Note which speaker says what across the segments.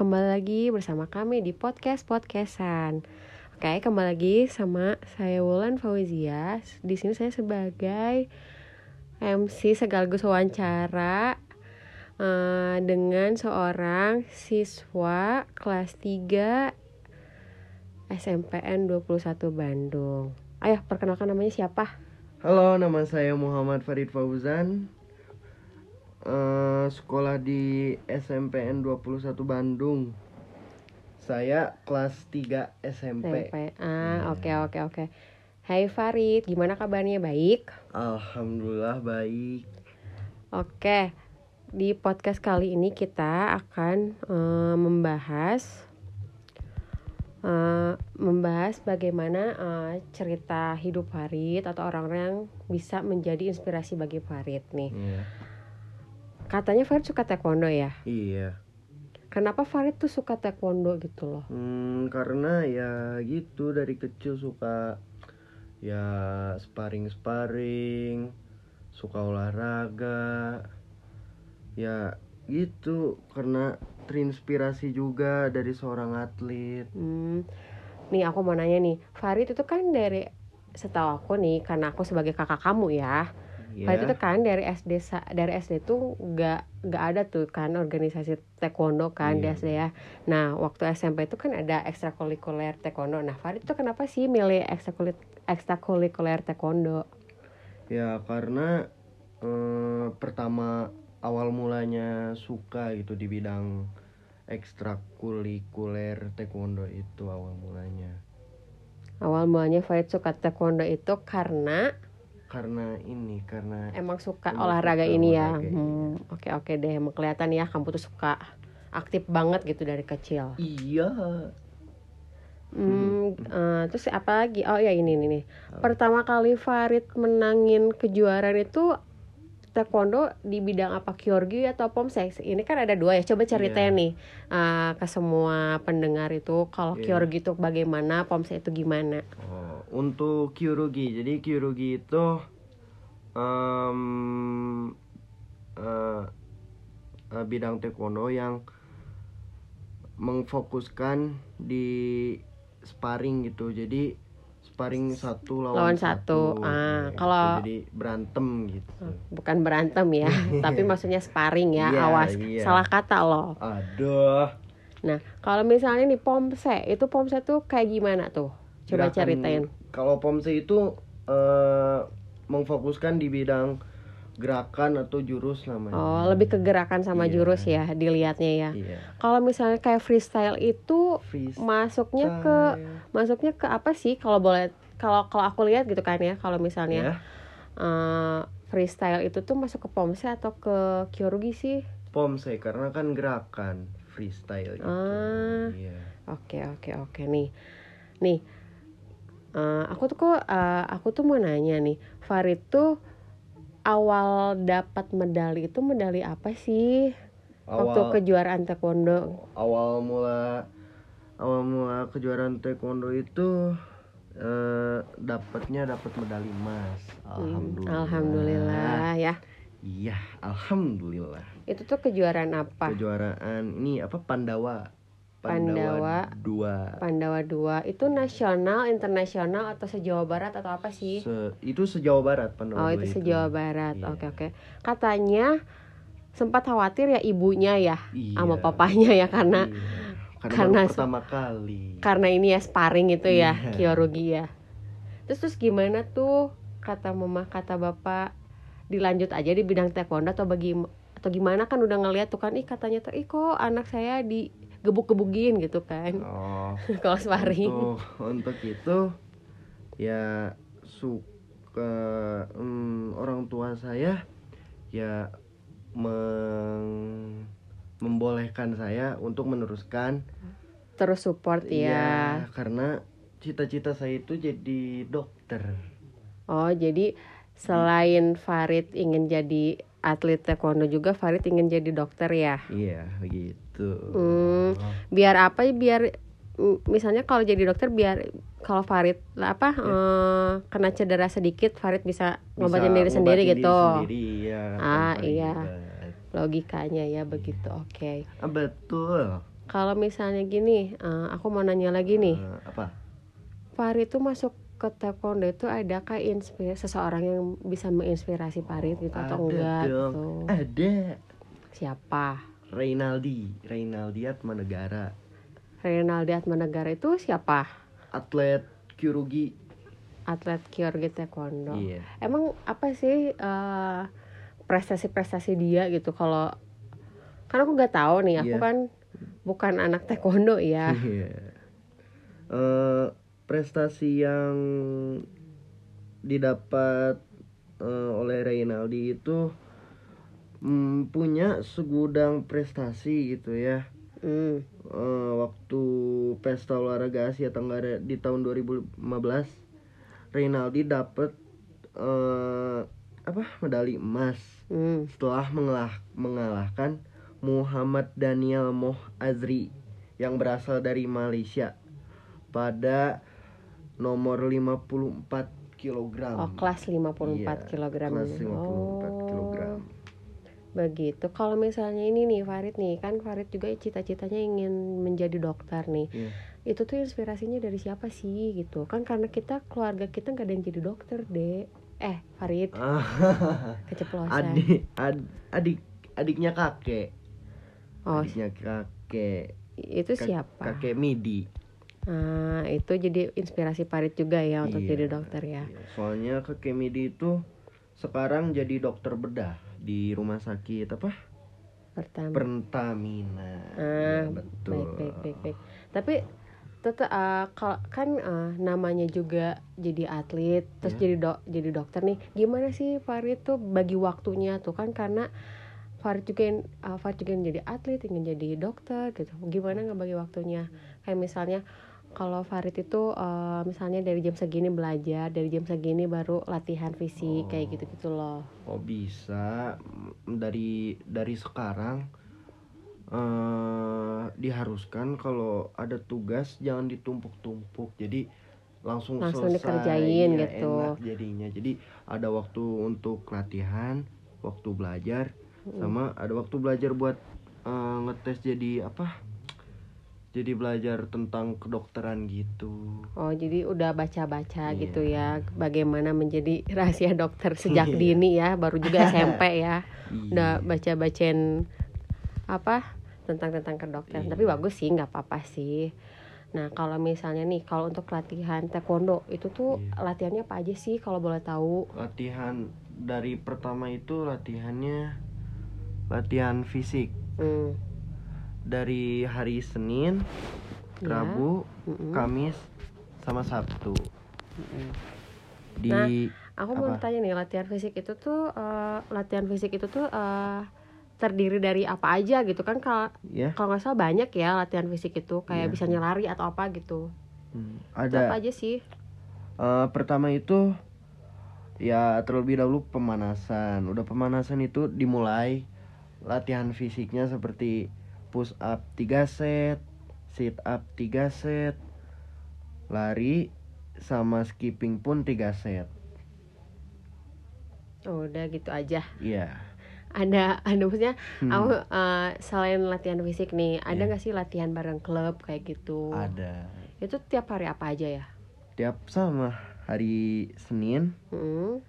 Speaker 1: Kembali lagi bersama kami di podcast podcastan. Oke, kembali lagi sama saya Wulan Fauzia. Di sini saya sebagai MC sekaligus wawancara uh, dengan seorang siswa kelas 3 SMPN 21 Bandung. Ayo, perkenalkan namanya siapa?
Speaker 2: Halo, nama saya Muhammad Farid Fauzan. Uh, sekolah di SMPN 21 Bandung. Saya kelas 3 SMP.
Speaker 1: SMP. Ah, oke oke oke. Hai Farid, gimana kabarnya? Baik?
Speaker 2: Alhamdulillah baik.
Speaker 1: Oke. Di podcast kali ini kita akan uh, membahas uh, membahas bagaimana uh, cerita hidup Farid atau orang-orang yang bisa menjadi inspirasi bagi Farid nih.
Speaker 2: Iya.
Speaker 1: Katanya Farid suka taekwondo ya.
Speaker 2: Iya.
Speaker 1: Kenapa Farid tuh suka taekwondo gitu loh?
Speaker 2: Hmm, karena ya gitu dari kecil suka ya sparring-sparring, suka olahraga. Ya gitu karena terinspirasi juga dari seorang atlet.
Speaker 1: Hmm, nih aku mau nanya nih, Farid itu kan dari setahu aku nih, karena aku sebagai kakak kamu ya,
Speaker 2: Ya.
Speaker 1: Farid itu kan dari SD dari SD tuh nggak nggak ada tuh kan organisasi taekwondo kan di
Speaker 2: Iya.
Speaker 1: SD ya. Nah waktu SMP itu kan ada ekstrakurikuler taekwondo. Nah Farid tuh kenapa sih milih ekstrakurikuler ekstrakurikuler taekwondo?
Speaker 2: Ya karena eh, pertama awal mulanya suka gitu di bidang ekstrakurikuler taekwondo itu awal mulanya.
Speaker 1: Awal mulanya Farid suka taekwondo itu karena
Speaker 2: Karena ini karena
Speaker 1: emang suka
Speaker 2: Emang
Speaker 1: olahraga
Speaker 2: suka
Speaker 1: ini ya.
Speaker 2: olahraga,
Speaker 1: Hmm, Oke oke deh, emang kelihatan ya kamu tuh suka aktif banget gitu dari kecil.
Speaker 2: iya
Speaker 1: Hmm, eh, terus apa lagi? Oh ya ini nih nih. Pertama kali Farid menangin kejuaraan itu taekwondo di bidang apa kyorgi atau pomsek? Ini kan ada dua ya. Coba ceritain
Speaker 2: Iya.
Speaker 1: nih eh, ke semua pendengar itu kalau
Speaker 2: Iya.
Speaker 1: kyorgi itu bagaimana, pomsek itu gimana?
Speaker 2: Oh, untuk kyurugi jadi kyurugi itu em, eh, eh, bidang taekwondo yang mengfokuskan di sparring gitu jadi sparring satu lawan,
Speaker 1: Lawan satu. Ah,
Speaker 2: Nah,
Speaker 1: kalau-
Speaker 2: gitu. jadi berantem gitu
Speaker 1: Bukan berantem ya, tapi maksudnya sparring ya.
Speaker 2: Iya,
Speaker 1: Awas
Speaker 2: iya.
Speaker 1: salah kata loh.
Speaker 2: aduh
Speaker 1: Nah, kalau misalnya nih pomsek, itu pomsek tuh kayak gimana tuh? Coba
Speaker 2: Gerakan-
Speaker 1: ceritain.
Speaker 2: Kalau pomse itu eh, mengfokuskan di bidang gerakan atau jurus namanya
Speaker 1: Oh, lebih ke gerakan sama
Speaker 2: Iya.
Speaker 1: jurus ya dilihatnya ya.
Speaker 2: iya
Speaker 1: Kalau misalnya kayak freestyle itu
Speaker 2: Freestyle.
Speaker 1: masuknya ke masuknya ke apa sih kalau boleh kalau kalau aku lihat gitu kan ya kalau misalnya
Speaker 2: ya
Speaker 1: eh, freestyle itu tuh masuk ke pomse atau ke kyorugi sih
Speaker 2: pomse karena kan gerakan freestyle gitu
Speaker 1: Ah.
Speaker 2: iya
Speaker 1: oke oke oke nih nih eh, aku tuh kok eh, aku tuh mau nanya nih Farid tuh awal dapat medali itu medali apa sih? Waktu
Speaker 2: awal.
Speaker 1: kejuaraan taekwondo.
Speaker 2: Awal mula awal mula kejuaraan taekwondo itu eh, dapatnya dapat medali emas.
Speaker 1: Hmm,
Speaker 2: alhamdulillah.
Speaker 1: alhamdulillah ya.
Speaker 2: Iya alhamdulillah.
Speaker 1: Itu tuh kejuaraan apa?
Speaker 2: Kejuaraan ini apa Pandawa
Speaker 1: Pandawa.
Speaker 2: dua
Speaker 1: Pandawa 2 itu nasional, internasional atau se-Jawa Barat atau apa sih?
Speaker 2: Se- itu sejauh barat Pandawa
Speaker 1: oh, itu se-Jawa Barat.
Speaker 2: Iya.
Speaker 1: Oke, oke. Katanya sempat khawatir ya ibunya ya
Speaker 2: Iya.
Speaker 1: sama papanya ya karena
Speaker 2: Iya. karena,
Speaker 1: karena
Speaker 2: pertama kali
Speaker 1: karena ini ya sparring itu ya,
Speaker 2: Iya.
Speaker 1: kyorugi ya. Terus terus gimana tuh kata mama, kata bapak dilanjut aja di bidang taekwondo atau bagi atau gimana kan udah ngeliat tuh kan ih katanya tuh ih kok anak saya di gebuk-gebukin gitu kan
Speaker 2: oh
Speaker 1: kalau sparring.
Speaker 2: untuk untuk itu ya suka hmm, orang tua saya ya meng- membolehkan saya untuk meneruskan
Speaker 1: Terus support ya.
Speaker 2: karena cita-cita saya itu jadi dokter
Speaker 1: Oh, jadi selain Farid ingin jadi atlet taekwondo juga Farid ingin jadi dokter ya.
Speaker 2: iya begitu
Speaker 1: Hmm, biar apa? Biar mm, misalnya kalau jadi dokter biar kalau Farid lah apa eh, kena cedera sedikit Farid bisa ngobatin diri sendiri gitu.
Speaker 2: sendiri, ya,
Speaker 1: Ah, iya.
Speaker 2: ribet.
Speaker 1: logikanya ya begitu oke
Speaker 2: Ah, betul.
Speaker 1: kalau misalnya gini eh, aku mau nanya lagi nih
Speaker 2: Eh, apa?
Speaker 1: Farid tuh masuk ke taekwondo itu adakah inspirasi seseorang yang bisa menginspirasi Farid gitu atau
Speaker 2: Ada
Speaker 1: enggak
Speaker 2: dong.
Speaker 1: gitu
Speaker 2: Ada.
Speaker 1: siapa
Speaker 2: Reynaldi, Reynaldi Atmanegara,
Speaker 1: Renaldi Atmanegara itu siapa
Speaker 2: atlet Kyurugi.
Speaker 1: atlet Kyoryugi taekwondo
Speaker 2: Iya.
Speaker 1: emang apa sih eh, prestasi-prestasi dia gitu kalau karena aku nggak tahu nih aku
Speaker 2: Iya.
Speaker 1: kan bukan anak taekwondo ya
Speaker 2: Iya. Eh, prestasi yang didapat eh, oleh Reynaldi itu mm, punya segudang prestasi gitu ya.
Speaker 1: Hmm,
Speaker 2: Eh, waktu pesta olahraga Asia Tenggara di tahun 2015 Reynaldi dapat eh, apa medali emas
Speaker 1: hmm.
Speaker 2: setelah mengalah, mengalahkan Muhammad Daniel Moh Azri yang berasal dari Malaysia pada nomor 54 kg.
Speaker 1: oh kelas 54
Speaker 2: Iya,
Speaker 1: kg
Speaker 2: kelas 54
Speaker 1: oh
Speaker 2: kg.
Speaker 1: begitu kalau misalnya ini nih Farid nih kan Farid juga cita-citanya ingin menjadi dokter nih
Speaker 2: Iya.
Speaker 1: itu tuh inspirasinya dari siapa sih gitu kan karena kita keluarga kita nggak ada yang jadi dokter deh eh Farid keceplosan
Speaker 2: adik ad- adik adiknya kakek.
Speaker 1: oh
Speaker 2: Adiknya kakek.
Speaker 1: itu siapa
Speaker 2: Kakek Midi.
Speaker 1: Ah, itu jadi inspirasi Farid juga ya untuk
Speaker 2: Iya,
Speaker 1: jadi dokter ya.
Speaker 2: iya. Soalnya kakek Midi itu sekarang jadi dokter bedah di rumah sakit apa?
Speaker 1: Pertama.
Speaker 2: Pertamina.
Speaker 1: ah,
Speaker 2: Ya, betul.
Speaker 1: baik baik baik baik. Tapi tetap kalau kan ah, namanya juga jadi atlet terus
Speaker 2: Iya.
Speaker 1: jadi dok jadi dokter nih. Gimana sih Farid tuh bagi waktunya tuh kan karena Farid juga yang- ah, Farid juga yang jadi atlet ingin jadi dokter gitu. Gimana nggak bagi waktunya? Kayak misalnya kalau Farid itu eh, misalnya dari jam segini belajar, dari jam segini baru latihan fisik kayak gitu-gitu loh.
Speaker 2: Oh bisa dari dari sekarang eh diharuskan kalau ada tugas jangan ditumpuk-tumpuk. Jadi langsung,
Speaker 1: Langsung
Speaker 2: selesai.
Speaker 1: dikerjain
Speaker 2: Ya,
Speaker 1: gitu.
Speaker 2: Enak jadinya. Jadi ada waktu untuk latihan, waktu belajar, sama ada waktu belajar buat eh, ngetes jadi apa? Jadi belajar tentang kedokteran gitu.
Speaker 1: Oh, jadi udah baca-baca
Speaker 2: Iya.
Speaker 1: gitu ya, bagaimana menjadi rahasia dokter sejak
Speaker 2: Iya.
Speaker 1: dini ya, baru juga SMP ya,
Speaker 2: Iya.
Speaker 1: udah baca-bacain apa tentang tentang kedokteran.
Speaker 2: Iya.
Speaker 1: Tapi bagus sih, nggak apa-apa sih. Nah, kalau misalnya nih, kalau untuk latihan taekwondo itu tuh
Speaker 2: Iya.
Speaker 1: latihannya apa aja sih kalau boleh tahu?
Speaker 2: latihan dari pertama itu latihannya latihan fisik
Speaker 1: Hmm.
Speaker 2: Dari hari Senin,
Speaker 1: Ya.
Speaker 2: Rabu,
Speaker 1: mm-mm.
Speaker 2: Kamis, sama Sabtu.
Speaker 1: Mm-mm.
Speaker 2: Di
Speaker 1: Nah, Aku mau tanya nih, latihan fisik itu tuh, eh, latihan fisik itu tuh eh, terdiri dari apa aja gitu kan? Kalau
Speaker 2: ya
Speaker 1: kalau nggak salah banyak ya latihan fisik itu kayak
Speaker 2: Iya.
Speaker 1: bisa nyelari atau apa gitu
Speaker 2: hmm,
Speaker 1: itu apa
Speaker 2: ada
Speaker 1: aja sih
Speaker 2: eh, pertama itu ya terlebih dahulu pemanasan. Udah pemanasan itu dimulai latihan fisiknya seperti push up 3 set, sit up 3 set, lari sama skipping pun 3 set.
Speaker 1: oh, udah gitu aja
Speaker 2: Iya.
Speaker 1: ada ada maksudnya
Speaker 2: Hmm.
Speaker 1: aku eh, selain latihan fisik nih ada
Speaker 2: Iya.
Speaker 1: nggak sih latihan bareng klub kayak gitu
Speaker 2: Ada.
Speaker 1: itu tiap hari apa aja ya
Speaker 2: Tiap sama hari Senin,
Speaker 1: Mm-mm,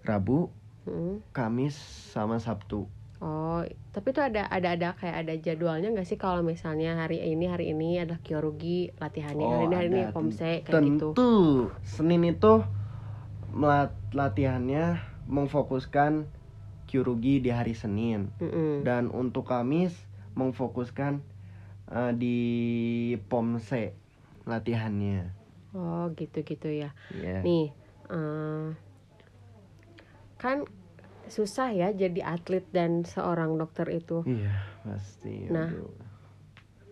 Speaker 2: Rabu,
Speaker 1: mm-mm.
Speaker 2: Kamis sama Sabtu.
Speaker 1: Oh tapi itu ada ada ada kayak ada jadwalnya nggak sih kalau misalnya hari ini hari ini adalah kyorugi latihannya hari ini hari ini
Speaker 2: Oh, ada.
Speaker 1: pomse kayak
Speaker 2: Tentu
Speaker 1: gitu
Speaker 2: Senin itu latihannya memfokuskan kyurugi di hari Senin
Speaker 1: Mm-mm.
Speaker 2: dan untuk Kamis memfokuskan eh, di pomse latihannya.
Speaker 1: oh gitu gitu ya
Speaker 2: Ya.
Speaker 1: Nih, eh, kan susah ya jadi atlet dan seorang dokter itu.
Speaker 2: Iya, pasti.
Speaker 1: Nah.
Speaker 2: aduh.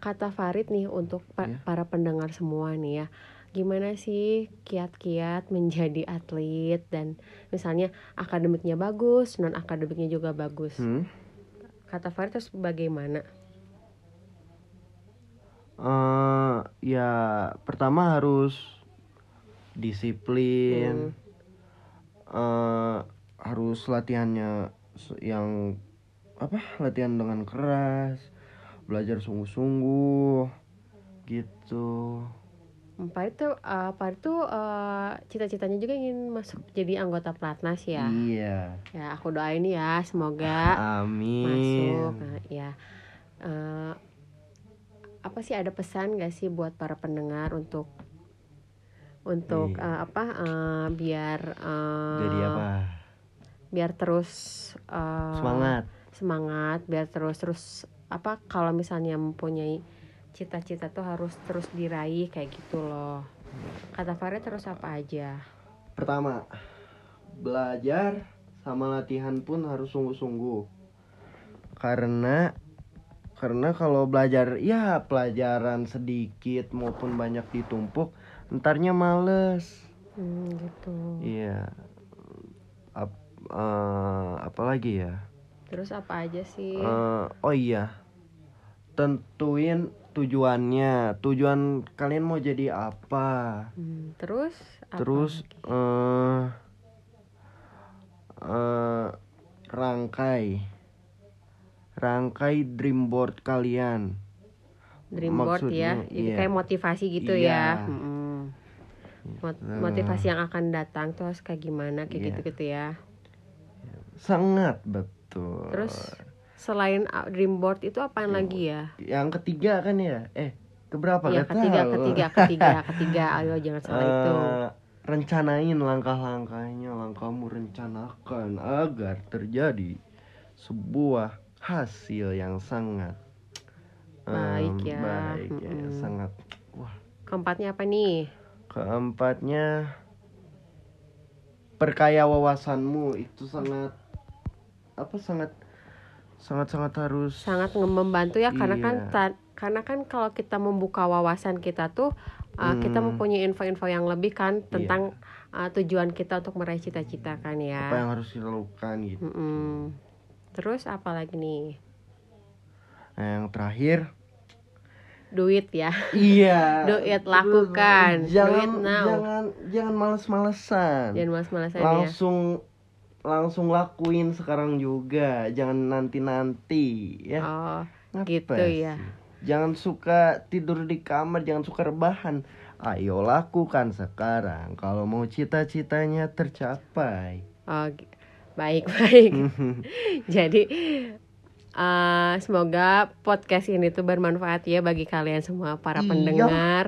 Speaker 1: Kata Farid nih untuk pa-
Speaker 2: Iya.
Speaker 1: para pendengar semua nih ya, gimana sih kiat-kiat menjadi atlet dan misalnya akademiknya bagus, non akademiknya juga bagus.
Speaker 2: Hmm?
Speaker 1: Kata Farid terus bagaimana?
Speaker 2: Eh, ya pertama harus disiplin
Speaker 1: Hmm.
Speaker 2: eh harus latihannya yang apa latihan dengan keras belajar sungguh-sungguh gitu
Speaker 1: Pak itu uh, Pak itu uh, cita-citanya juga ingin masuk jadi anggota pelatnas ya.
Speaker 2: iya
Speaker 1: Ya aku doain ya semoga
Speaker 2: amin
Speaker 1: masuk. Nah, ya. Uh, apa sih ada pesan gak sih buat para pendengar untuk untuk
Speaker 2: Iya.
Speaker 1: uh, apa uh, biar uh,
Speaker 2: jadi apa
Speaker 1: biar terus uh,
Speaker 2: semangat.
Speaker 1: semangat biar terus terus apa kalau misalnya mempunyai cita-cita tuh harus terus diraih kayak gitu loh. Kata Farid terus apa aja?
Speaker 2: Pertama belajar sama latihan pun harus sungguh-sungguh. Karena karena kalau belajar ya pelajaran sedikit maupun banyak ditumpuk entarnya males.
Speaker 1: Hmm, gitu.
Speaker 2: Iya. Ap, eh, apa lagi ya
Speaker 1: terus apa aja sih
Speaker 2: Eh, oh iya tentuin tujuannya tujuan kalian mau jadi apa
Speaker 1: Hmm, terus apa
Speaker 2: terus
Speaker 1: lagi?
Speaker 2: eh eh, rangkai rangkai dream board kalian
Speaker 1: dream board ya
Speaker 2: maksudnya,
Speaker 1: jadi
Speaker 2: iya.
Speaker 1: kayak motivasi gitu
Speaker 2: Iya.
Speaker 1: ya. Mot-
Speaker 2: Nah.
Speaker 1: motivasi yang akan datang tuh harus kayak gimana kayak
Speaker 2: Iya.
Speaker 1: gitu gitu ya
Speaker 2: sangat betul.
Speaker 1: Terus selain uh, dream board itu apaan
Speaker 2: Dream
Speaker 1: lagi ya?
Speaker 2: yang ketiga kan ya? Eh keberapa?
Speaker 1: Ya ketiga
Speaker 2: tahu.
Speaker 1: ketiga ketiga ketiga. Ayo jangan salah itu.
Speaker 2: Eh, rencanain langkah-langkahnya langkahmu rencanakan agar terjadi sebuah hasil yang sangat em,
Speaker 1: Baik ya.
Speaker 2: baik ya,
Speaker 1: Mm-mm.
Speaker 2: sangat wah.
Speaker 1: Keempatnya apa nih?
Speaker 2: Keempatnya perkaya wawasanmu itu sangat apa sangat sangat sangat harus
Speaker 1: sangat membantu ya karena kan
Speaker 2: Iya.
Speaker 1: ta- karena kan kalau kita membuka wawasan kita tuh uh, kita
Speaker 2: Hmm.
Speaker 1: mempunyai info-info yang lebih kan
Speaker 2: Iya.
Speaker 1: tentang uh, tujuan kita untuk meraih cita-cita kan
Speaker 2: apa
Speaker 1: ya
Speaker 2: yang harus dilakukan gitu
Speaker 1: Mm-mm. terus apa lagi nih
Speaker 2: nah, yang terakhir
Speaker 1: duit ya
Speaker 2: Iya.
Speaker 1: Duit, lakukan.
Speaker 2: Jangan
Speaker 1: Duit now.
Speaker 2: jangan jangan males-malesan.
Speaker 1: jangan malas-malasan ya
Speaker 2: Langsung lakuin sekarang juga. Jangan nanti-nanti ya.
Speaker 1: oh gitu
Speaker 2: sih?
Speaker 1: ya.
Speaker 2: Jangan suka tidur di kamar, jangan suka rebahan. Ayo lakukan sekarang kalau mau cita-citanya tercapai.
Speaker 1: oh baik baik Jadi eh, semoga podcast ini tuh bermanfaat ya bagi kalian semua para
Speaker 2: Iya.
Speaker 1: pendengar.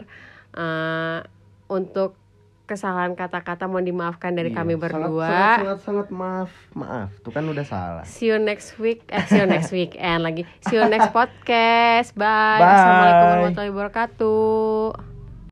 Speaker 1: Eh, untuk kesalahan kata-kata mohon dimaafkan dari
Speaker 2: Iya,
Speaker 1: kami berdua.
Speaker 2: Sangat, sangat, sangat maaf, maaf. Tuh kan udah salah.
Speaker 1: See you next week. Eh, see you next weekend lagi. See you next podcast. Bye.
Speaker 2: Bye.
Speaker 1: Assalamualaikum warahmatullahi wabarakatuh.